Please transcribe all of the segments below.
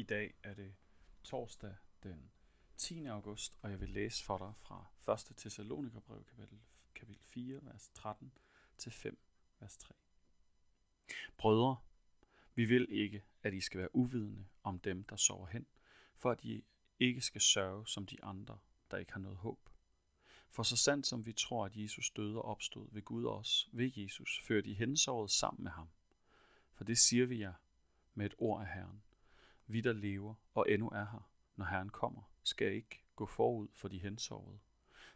I dag er det torsdag den 10. august, og jeg vil læse for dig fra 1. Thessalonikerbrev, kapitel, kapitel 4, vers 13 til 5, vers 3. Brødre, vi vil ikke, at I skal være uvidende om dem, der sover hen, for at I ikke skal sørge som de andre, der ikke har noget håb. For så sandt som vi tror, at Jesus døde og opstod ved Gud os, ved Jesus, fører de hensovet sammen med ham. For det siger vi jer med et ord af Herren. Vi, der lever og endnu er her, når Herren kommer, skal ikke gå forud for de hensovede.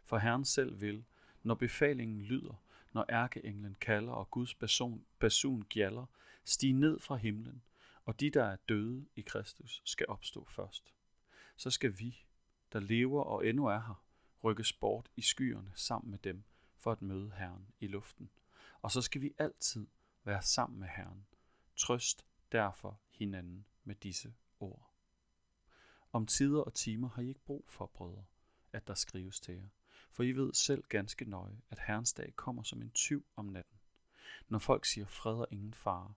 For Herren selv vil, når befalingen lyder, når ærkeenglen kalder og Guds person, basun gjaller, stige ned fra himlen, og de, der er døde i Kristus, skal opstå først. Så skal vi, der lever og endnu er her, rykkes bort i skyerne sammen med dem for at møde Herren i luften. Og så skal vi altid være sammen med Herren. Trøst derfor hinanden med disse ord. Om tider og timer har I ikke brug for, brødre, at der skrives til jer. For I ved selv ganske nøje, at Herrens dag kommer som en tyv om natten. Når folk siger fred og ingen fare,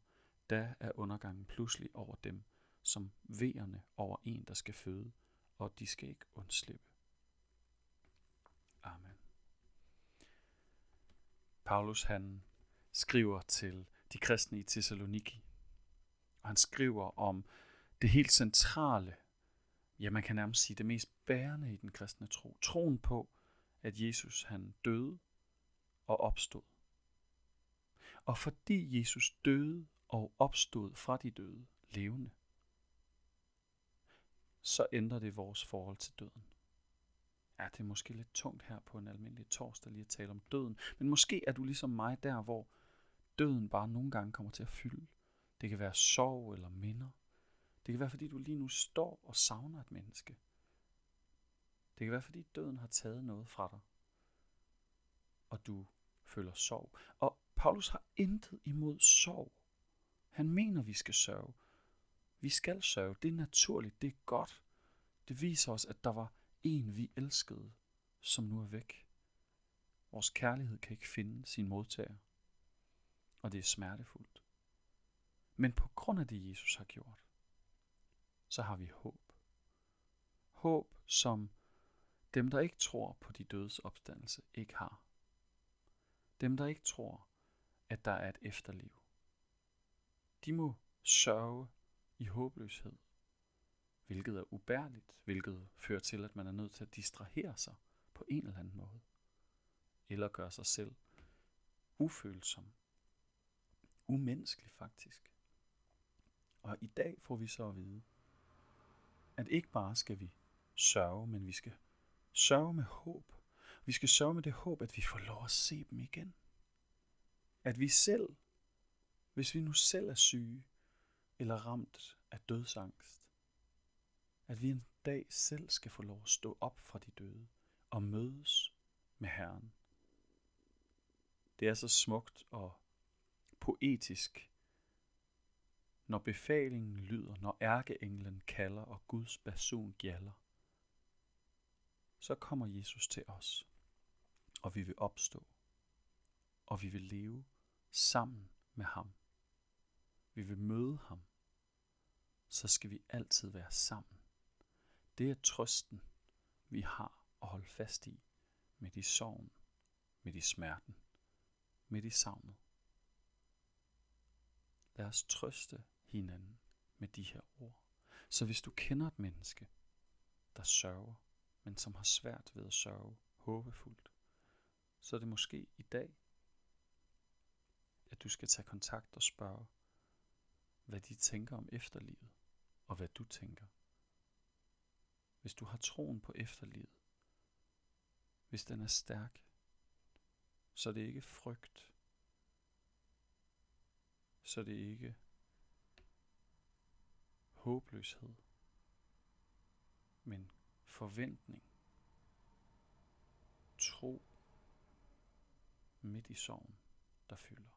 da er undergangen pludselig over dem, som vejerne over en, der skal føde, og de skal ikke undslippe. Amen. Paulus han skriver til de kristne i Thessaloniki, og han skriver om det helt centrale, ja man kan nærmest sige det mest bærende i den kristne tro. Troen på, at Jesus han døde og opstod. Og fordi Jesus døde og opstod fra de døde levende, så ændrer det vores forhold til døden. Ja, det er måske lidt tungt her på en almindelig torsdag lige at tale om døden, men måske er du ligesom mig der, hvor døden bare nogle gange kommer til at fylde. Det kan være sorg eller minder. Det kan være, fordi du lige nu står og savner et menneske. Det kan være, fordi døden har taget noget fra dig, og du føler sorg. Og Paulus har intet imod sorg. Han mener, vi skal sørge. Vi skal sørge. Det er naturligt. Det er godt. Det viser os, at der var en, vi elskede, som nu er væk. Vores kærlighed kan ikke finde sin modtager. Og det er smertefuldt. Men på grund af det, Jesus har gjort, så har vi håb. Håb, som dem, der ikke tror på de dødes opstandelse, ikke har. Dem, der ikke tror, at der er et efterliv. De må sørge i håbløshed, hvilket er ubærligt, hvilket fører til, at man er nødt til at distrahere sig på en eller anden måde, eller gøre sig selv ufølsom, umenneskelig faktisk. Og i dag får vi så at vide, at ikke bare skal vi sørge, men vi skal sørge med håb. Vi skal sørge med det håb, at vi får lov at se dem igen. At vi selv, hvis vi nu selv er syge eller ramt af dødsangst, at vi en dag selv skal få lov at stå op fra de døde og mødes med Herren. Det er så smukt og poetisk, når befalingen lyder, når ærkeenglen kalder og Guds basun gjalder, så kommer Jesus til os, og vi vil opstå, og vi vil leve sammen med ham. Vi vil møde ham, så skal vi altid være sammen. Det er trøsten, vi har at holde fast i, med i sorgen, med i smerten, med i savnet. Lad os trøste hinanden med de her ord. Så hvis du kender et menneske, der sørger, men som har svært ved at sørge håbefuldt, så er det måske i dag, at du skal tage kontakt og spørge, hvad de tænker om efterlivet, og hvad du tænker. Hvis du har troen på efterlivet, hvis den er stærk, så er det ikke frygt, så er det ikke håbløshed, men forventning, tro midt i sorgen, der fylder.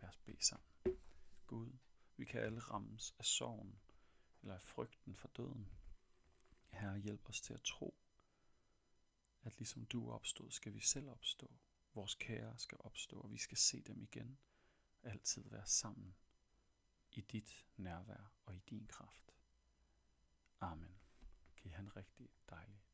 Lad os bede sammen. Gud, vi kan alle rammes af sorgen eller af frygten for døden. Herre, hjælp os til at tro, at ligesom du opstod, skal vi selv opstå. Vores kære skal opstå, og vi skal se dem igen. Altid være sammen i dit nærvær og i din kraft. Amen. Kan han rigtig dejlig